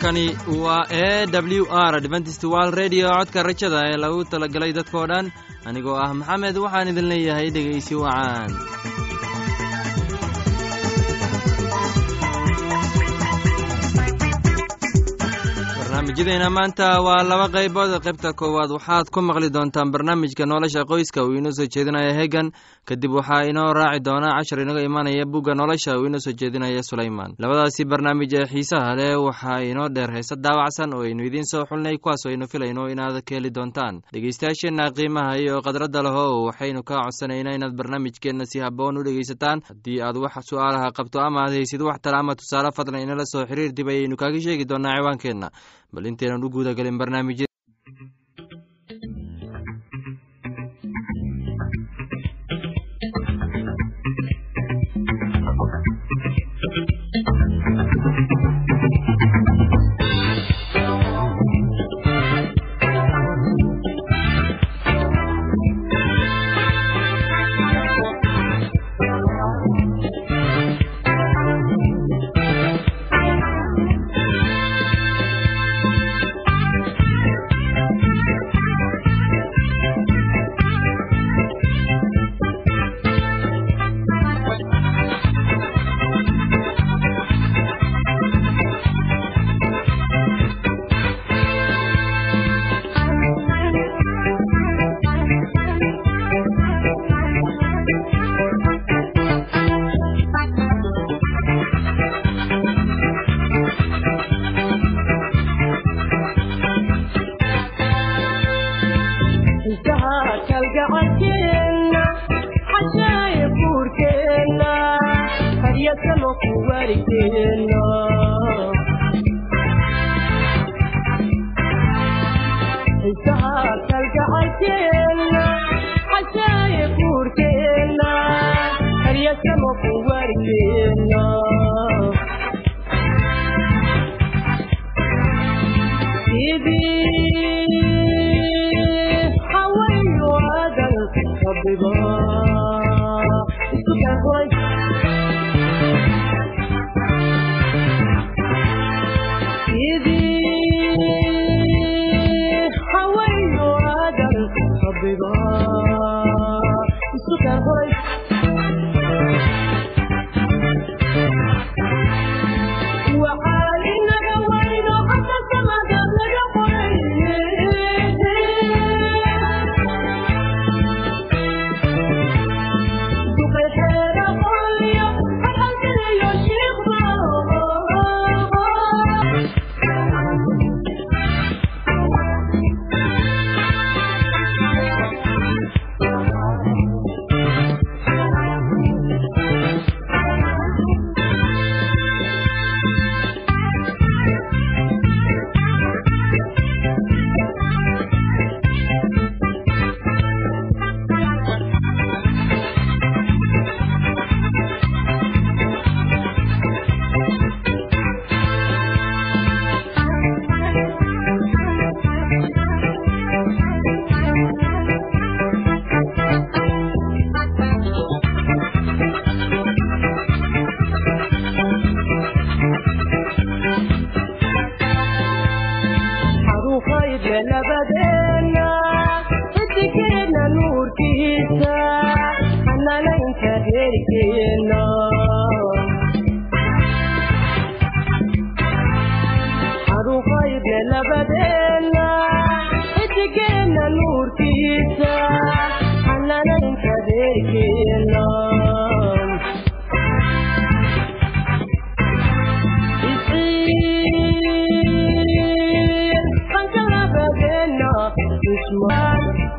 halkani waa e w r adventist wal redio codka rajada ee lagu talagalay dadkoo dhan anigoo ah maxamed waxaan idin leeyahay dhegaysi wacaan barnaamijyadeena maanta waa laba qaybood. Qaybta koowaad waxaad ku maqli doontaan barnaamijka nolosha qoyska uu inoo soo jeedinaya hegan kadib waxaa inoo raaci doona cashar inaga imaanaya bugga nolosha uu inoo soo jeedinaya sulayman labadaasi barnaamij ee xiisaha leh waxaa inoo dheer heese daawacsan oo aynu idiin soo xulnay kuwaas aynu filayno inaad ka heli doontaan. Dhegeystayaasheenna qiimaha iyo khadradda leho waxaynu kaa codsanaynaa inaad barnaamijkeenna si haboon u dhegeysataan haddii aad wax su'aalaha qabto ama aad haysid wax tala ama tusaale fadlan inala soo xiriir dib ayaynu kaaga sheegi doonaa ciwaankeenna bal intaynan u guuda galin barnaamijya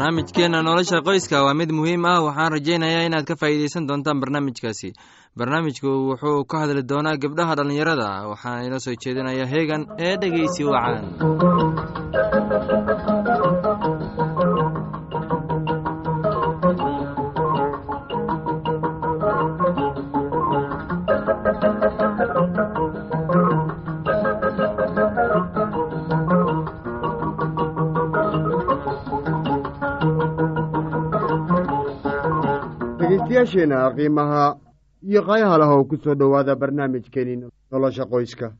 barnaamijkeenna nolosha qoyska waa mid muhiim ah waxaan rajaynayaa inaad ka faa'iideysan doontaan barnaamijkaasi. Barnaamijku wuxuu ka hadli doonaa gabdhaha dhallinyarada waxaana inoo soo jeedinaya heegan ee dhegeysi wacan dhegeystayaasheenna qiimaha iyo qaayaha lahow ku soo dhowaada barnaamijkeenii nolosha qoyska.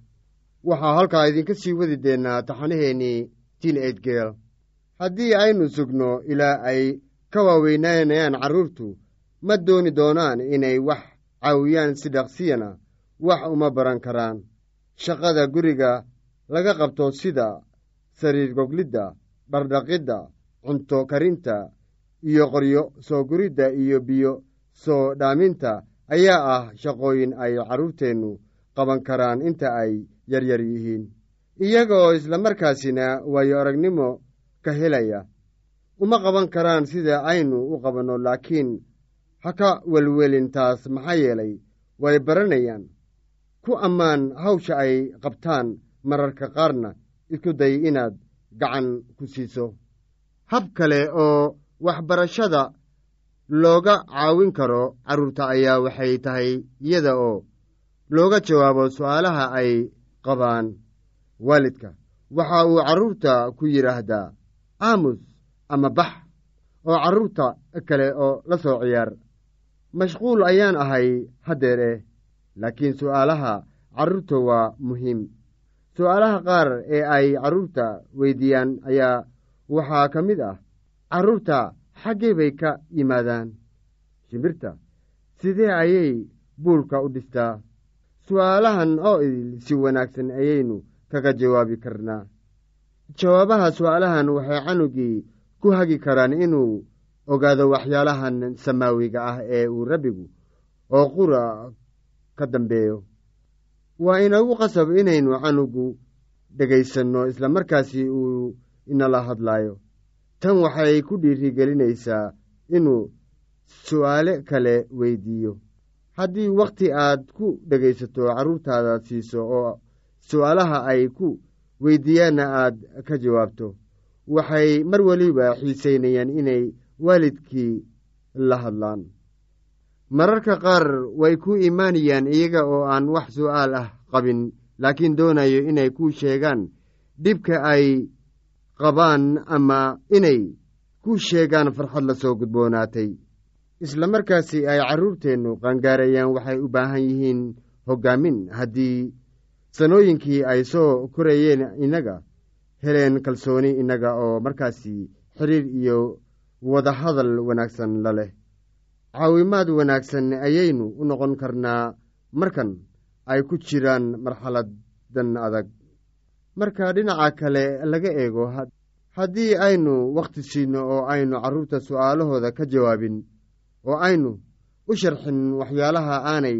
Waxaa halkaa idinka sii wadi deennaa taxanaheennii tiin eidgeel haddii aynu sugno ilaa ay ka waaweynaanayaan carruurtu ma dooni doonaan inay wax caawiyaan si dhaqsiyana wax uma baran karaan. Shaqada guriga laga qabto sida sariir goglidda dhardhaqidda cunto karinta iyo qoryo soo guridda iyo biyo soo dhaaminta ayaa ah shaqooyin ay carruurteennu qaban karaan inta ay yaryar yihiin. Iyagaoo islamarkaasina waayo aragnimo ka helaya uma qaban karaan sida aynu u qabanno laakiin ha ka welwelin taas maxaa yeelay? Way baranayaan. Ku ammaan hawsha ay qabtaan mararka qaarna isku day inaad gacan ku siiso. Hab kale oo waxbarashada looga caawin karo carruurta ayaa waxay tahay iyada oo looga jawaabo su'aalaha ay qabaan waalidka. Waxa uu carruurta ku yidhaahdaa aamus ama bax oo carruurta kale oo la soo ciyaar. Mashquul ayaan ahay haddeer eh laakiin su'aalaha carruurta waa muhiim. Su'aalaha qaar ee ay carruurta weydiiyaan ayaa waxaa ka mid ah carruurta xaggee bay ka yimaadaan. Shimbirta sidee ayay buulka u dhistaa? Su'aalahan oo idil si wanaagsan ayaynu kaga jawaabi karnaa. Jawaabaha su'aalahan waxay canugii ku hagi karaan inuu ogaado waxyaalahan samaawiga ah ee uu rabbigu oo qura ka dambeeyo. Waa inagu qasab inaynu canugu dhegaysanno islamarkaasi uu inala hadlaayo tan waxay ku dhiirigelinaysaa inuu su'aale kale weydiiyo. Haddii wakhti aad ku dhegaysato carruurtaada siiso oo su'aalaha ay ku weydiiyaanna aad ka jawaabto. Waxay mar weliba xiisaynayaan inay waalidkii la hadlaan. Mararka qaar way ku imaanayaan iyaga oo aan wax su'aal ah qabin laakiin doonayo inay ku sheegaan dhibka ay qabaan ama inay ku sheegaan farxad la soo gudboonaatay. Isla markaasi ay carruurteennu qaangaarayaan waxay u baahan yihiin hoggaamin. Haddii sanooyinkii ay soo korayeen innaga heleen kalsooni innaga oo markaasi xiriir iyo wadahadal wanaagsan la leh. Caawimaad wanaagsan ayaynu u noqon karnaa markan ay ku jiraan marxaladan adag. Marka dhinaca kale laga eego haddii aynu wakhti siino oo aynu carruurta su'aalahooda ka jawaabin oo aynu u sharxin waxyaalaha aanay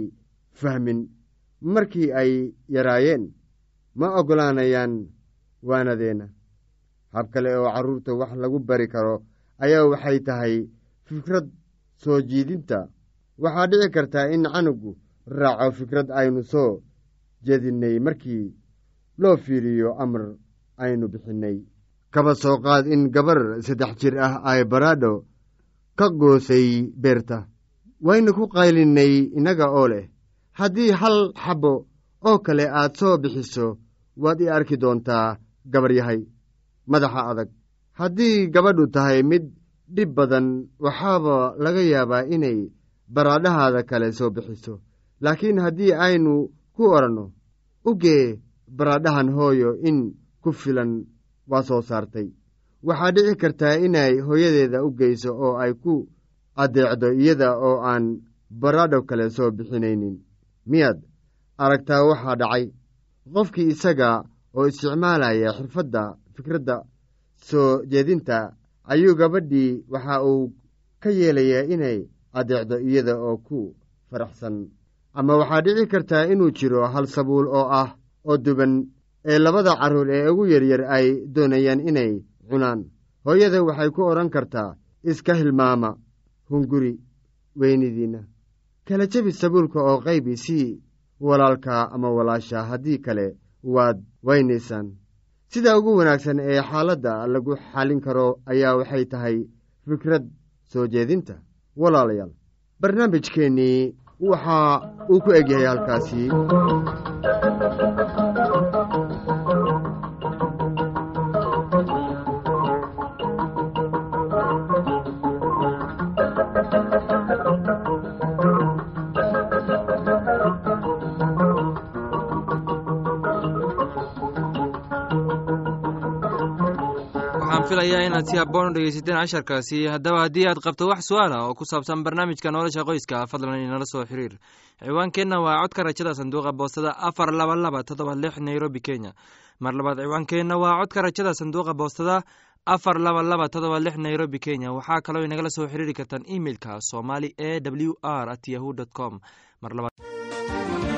fahmin markii ay yaraayeen ma oggolaanayaan waanadeenna hab kale oo carruurta wax lagu bari karo ayaa waxay tahay fikrad soo jiidinta. Waxaa dhici kartaa in canugu raaco fikrad aynu soo jeedinnay markii loo fiiriyo amar aynu bixinnay kaba soo qaad in gabar saddex jir ah ay baraadho ka goosay beerta. Waynu ku qaylinnay innaga oo leh haddii hal xabbo oo kale aad soo bixiso waad i arki doontaa gabar yahay madaxa adag. Haddii gabadhu tahay mid dhib badan waxaaba laga yaabaa inay baraadhahaada kale soo bixiso. Laakiin haddii aynu ku odhanno ugee baraadhahan hooyo in ku filan waa soo saartay. Waxaa dhici kartaa inay hooyadeeda u geyso oo ay ku addeecdo iyada oo aan baraadho kale soo bixinaynin. Miyaad aragtaa waxaa dhacay? Qofkii isaga oo isticmaalaya xirfadda fikradda soo jeedinta ayuu gabadhii waxa uu ka yeelayaa inay addeecdo iyada oo ku faraxsan. Ama waxaa dhici kartaa inuu jiro hal sabuul oo ah oo duban ee labada carruur ee ugu yaryar ay doonayaan inay cunaan. Hooyada waxay ku odhan kartaa iska hilmaama hunguri weynidiinna kala jebi sabuulka oo qaybi sii walaalkaa ama walaashaa haddii kale waad weynaysaan sida ugu wanaagsan ee xaaladda lagu xallin karo ayaa waxay tahay fikrad soo jeedinta walaalayaal. Barnaamijkeennii waxa uu ku egyahay halkaasi filayaa inaad si habboon u dhegeysateen casharkaasi. Haddaba haddii aad qabto wax su'aal ah oo ku saabsan barnaamijka nolosha qoyska fadlan inala soo xiriir. Ciwaankeenna waa codka rajada sanduuqa boostada afar laba laba todoba lix nairobi kenya. Mar labaad ciwaankeenna waa codka rajada sanduuqa boostada afar laba laba todoba lix nairobi kenya. Waxaa kaloo inagala soo xiriiri kartaan emeilka somali e w r at yahu dt com. Mar labaad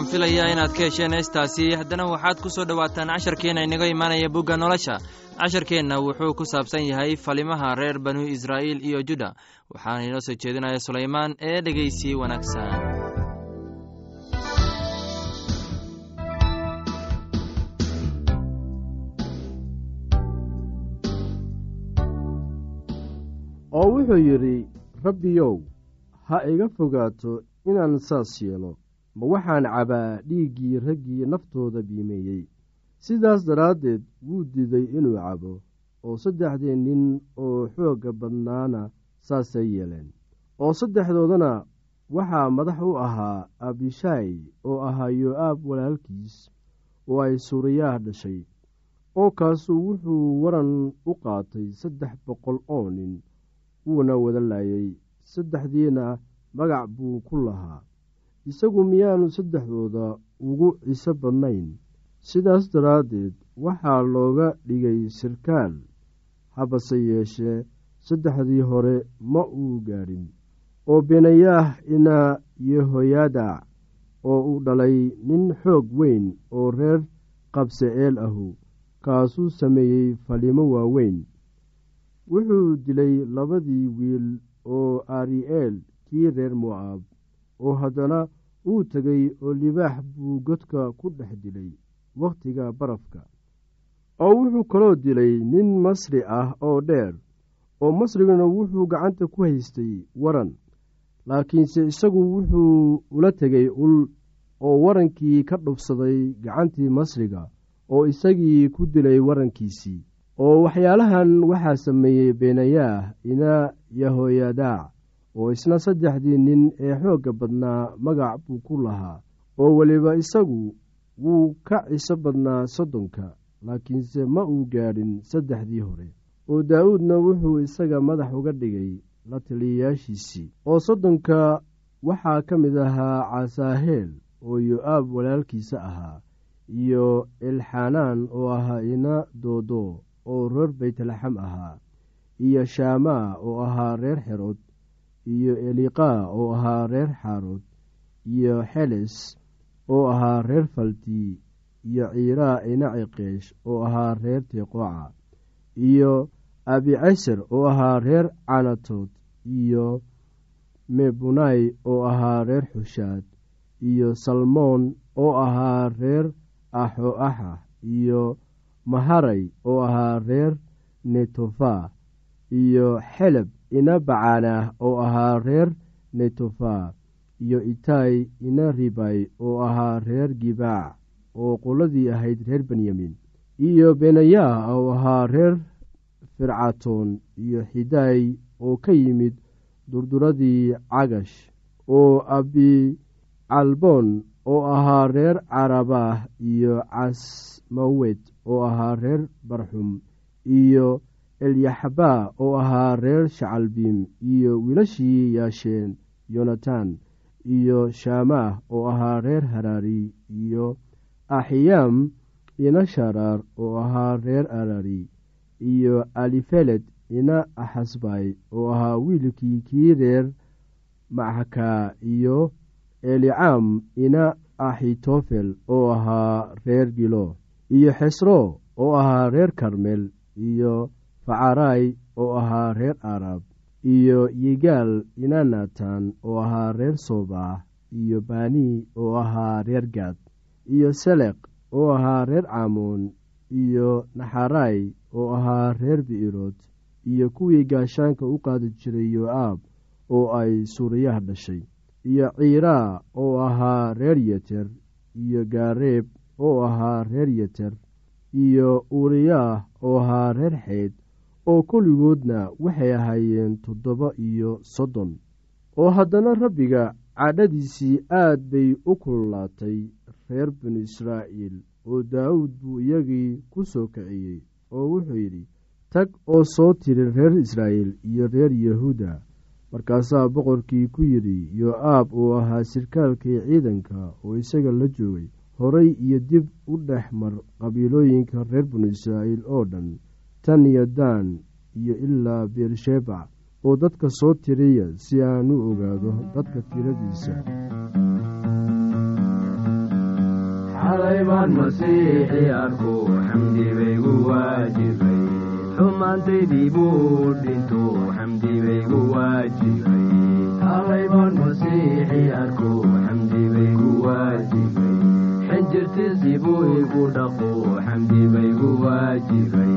waxaan filayaa inaad ka hesheen heestaasi. Haddana waxaad ku soo dhowaataan casharkeenna inaga imaanaya bugga nolosha. Casharkeenna wuxuu ku saabsan yahay falimaha reer banu israa'iil iyo juda. Waxaana inoo soo jeedinaya sulaymaan ee dhegeysi wanaagsan. Oo wuxuu yidhi rabbiyow ha iga fogaato inaan saas yeelo ma waxaan cabaa dhiiggii raggii naftooda biimeeyey. Sidaas daraaddeed wuu diiday inuu cabo oo saddexdii nin oo xoogga badnaana saasay yeeleen. Oo saddexdoodana waxaa madax u ahaa abishaay oo ahaa yo-aab walaalkiis oo ay suuriyaah dhashay. Oo kaasuu wuxuu waran u qaatay saddex boqol oo nin wuuna wada laayay. Saddexdiina magac buu ku lahaa isagu miyaanu saddexdooda ugu ciso badnayn. Sidaas daraaddeed waxaa looga dhigay sirkaal habase yeeshee saddexdii hore ma uu gaadhin. Oo benayaah ina yehoyadac oo uu dhalay nin xoog weyn oo reer qabseceel ahu kaasuu sameeyey falimo waaweyn. Wuxuu dilay labadii wiil oo ari'eel kii reer mo'aab oo haddana uu tegey oo libaax buu godka ku dhex dilay wakhtiga barafka. Oo wuxuu kaloo dilay nin masri ah oo dheer oo masriguna wuxuu gacanta ku haystay waran. Laakiinse isagu wuxuu ula tegey ul oo warankii ka dhufsaday gacantii masriga oo isagii ku dilay warankiisii. Oo waxyaalahan waxaa sameeyey beenayaah ina yahoyadaac oo isna saddexdii nin ee xoogga badnaa magac buu ku lahaa oo weliba isagu wuu ka ciso badnaa soddonka laakiinse ma uu gaadhin saddexdii hore. Oo daa'uudna wuxuu isaga madax uga dhigay la taliyayaashiisii oo soddonka waxaa ka mid ahaa casaaheel oo yo-aab walaalkiisa ahaa iyo elxanaan oo ahaa ina doodo oo reer baytlaxam ahaa iyo shaamaa oo ahaa reer xerood iyo eliqaa oo ahaa reer xaarood iyo xeles oo ahaa reer falti iyo ciiraa ina ciqeesh oo ahaa reer teqooca iyo abiceser oo ahaa reer canatood iyo mebunay oo ahaa reer xushaad iyo salmoon oo ahaa reer axo axa iyo maharay oo ahaa reer netofa iyo xeleb ina bacaanah oo ahaa reer netofa iyo itay ina ribay oo ahaa reer gibaac oo qoladii ahayd reer benyamin iyo benayah oo ahaa reer fircatoon iyo xiday oo ka yimid durduradii cagash oo abicalboon oo ahaa reer carabah iyo casmawed oo ahaa reer barxum iyo elyaxbaa oo ahaa reer shacalbiim iyo wiilashii yaasheen yonatan iyo shaamaah oo ahaa reer haraari iyo axiyaam ina sharaar oo ahaa reer arari iyo alifeled ina axasbay oo ahaa wiilkii kii reer maxkaa iyo elicaam ina axitofel oo ahaa reer gilo iyo xesro oo ahaa reer karmel iyo facaray oo ahaa reer arab iyo yigaal ina natan oo ahaa reer soobah iyo bani oo ahaa reer gaad iyo seleq oo ahaa reer camoon iyo naxaray oo ahaa reer bi'irood iyo kuwii gaashaanka u qaadi jiray yo-aab oo ay suuriyaha dhashay iyo ciiraa oo ahaa reer yeter iyo gaareeb oo ahaa reer yeter iyo uuriyaah oo ahaa reer xeyd oo kulligoodna waxay ahaayeen toddoba iyo soddon oo haddana rabbiga cadhadiisii aad bay u kululaatay reer binu israa'iil oo daawuud buu iyagii ku soo kiciyey oo wuxuu yidhi tag oo soo tiri reer israa'iil iyo reer yahuuda markaasaa boqorkii ku yidhi yo-aab oo ahaa sirkaalkii ciidanka oo isaga la joogay horay iyo dib u dhex mar qabiilooyinka reer binu israa'iil oo dhan tan iyo daan iyo ilaa beershebac oo dadka soo tiriya si aan u ogaado dadka tiradiisa. Xalay baan masiixi arku xamdi baygu waajibay. Xumaantaydii buu igu dhaqo xamdi baygu waajibay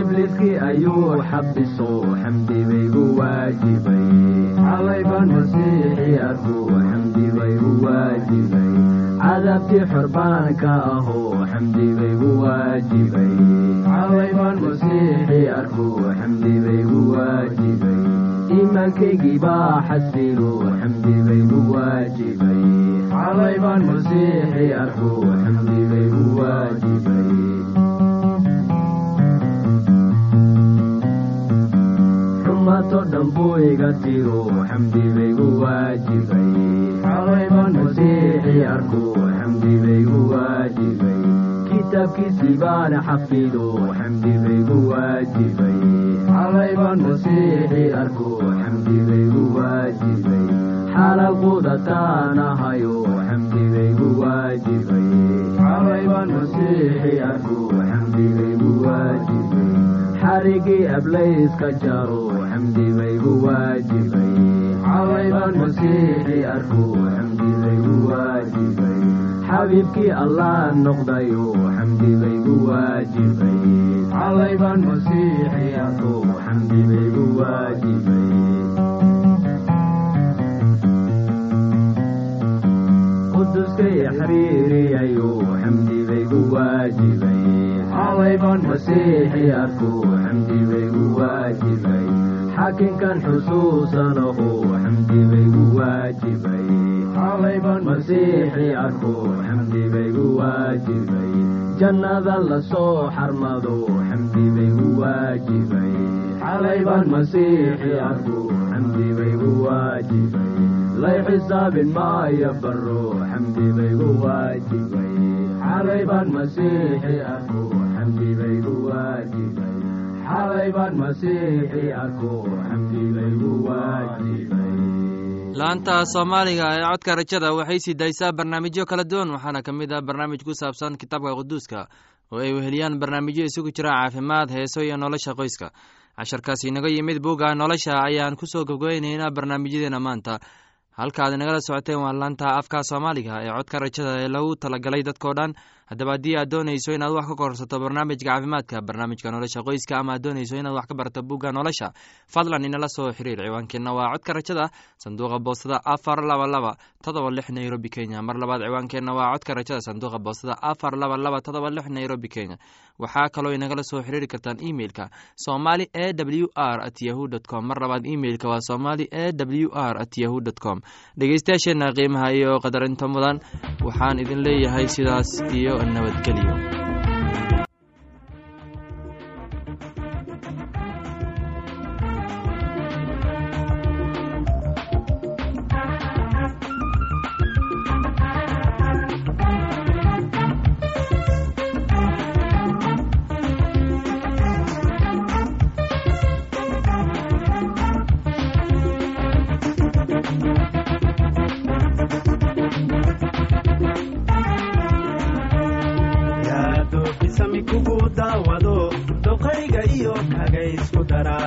ibliskii ayuu xabiso xamdi baygu waajibay. Xalay baan masiixi arku xamdi baygu waajibay. Cadaabtii xorbaanka ahoo xamdi baygu waajibay. Xalay baan masiixi arku xamdi baygu waajibay. Iimaankaygii baa xasilo xamdi baygu waajibay. Xalay baan masiixi arku xamdi baygu waajibay xumato dhan buu iga tiro xamdi baygu waajibay xalay baan masiixi arku xamdi baygu waajibay kitaabkiisii baan xafido xamdi baygu waajibay xalay baan masiixi arku xamdi baygu waajibay xalal qudataanahayo xamdi baygu waajibay xalay baan masiixi arku xamdi baygu waajibay xarigii ablayska jaro xamdi baygu waajibay xalay baan masiixi arku xamdi baygu waajibay xabiibkii allah noqdayo xamdi baygu waajibay xalay baan masiixi arku xamdi baygu waajibay quduskay xiriiriyayo xamdi baygu waajibay xalay baan masiixi arku xamdi baygu waajibay xakinkan xusuusanaho xamdi baygu waajibay xalay baan masiixi arku xamdi baygu waajibay jannada la soo xarmado xamdi baygu waajibay xalay baan masiixi arku xamdi baygu waajibay lay xisaabin maayo baro xamdi baygu waajibay xalay baan masiixi arku xamdi baygu waajibay xalay baan masiixi arku xamdi baygu waajibay laanta soomaaliga ee codka rajada waxay sii daysaa barnaamijyo kala duwan waxaana ka mid ah barnaamij ku saabsan kitaabka quduuska oo ay weheliyaan barnaamijyo isugu jira caafimaad heeso iyo nolosha qoyska. Casharkaas inaga yimid bugga nolosha ayaan ku soo gabgabaynaynaa barnaamijyadeena maanta. Halkaad inagala socoteen waa laanta afka soomaaliga ee codka rajada ee lagu talagalay dadkao dhan haddaba haddii aad doonayso inaad wax ka korsato barnaamijka caafimaadka barnaamijka nolosha qoyska ama doonayso inaad wax ka barato bugga nolosha fadlan inala soo xiriir ciwaankeenna waa codka rajada sanduuqa boostada afar laba laba todoba lix nairobi kenya. Mar labaad ciwaankeenna waa codka rajada sanduuqa boostada afar laba laba todoba lix nairobi kenya. Waxaa kaloo inagala soo xiriiri kartaan emeilka somali e w r at yahu dt com. Mar labaad emeilka waa somali e w r at yahu dt com. Dhegeystayaasheenna qiimaha iyo qadarinta mudan waxaan idin leeyahay sidaas iyo nabadgelyo doodo bisami kugu daawado doqariga iyo kaga isku dara.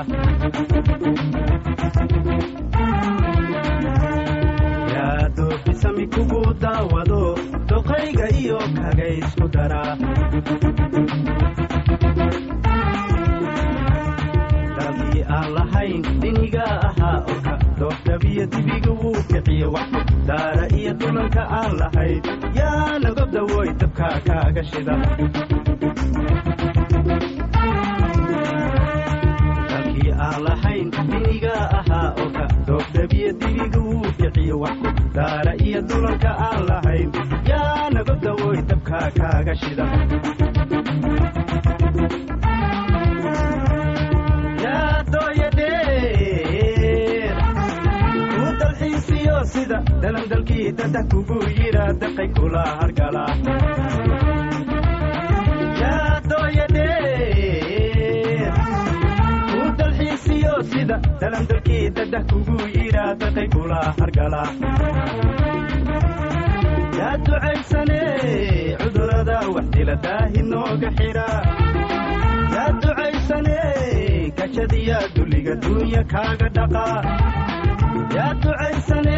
Iyo kaga isku dabi aan lahayn diniga ahaa oka doobdabiyo dibiga wuu kiciyo wax daara iyo dulanka aan lahayn yaa nagobdawoy dabkaa kaaga shida aan lahayn diniga ahaa oka doobdabiyo dibiga wuu kiciye wax daara iyo dulanka aan lahayn yaa nagobdawoy dabkaa kaaga shida sida dalandalkii dadah kugu yidhaa daqay kula hargala. Dadah kugu yidhaa daqay kula hargala. Yaa ducaysane cudurrada wax dila daahi nooga xidha yaa ducaysane gajadiya duliga duunya kaaga dhaqa. Yaa ducaysane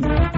Thank you.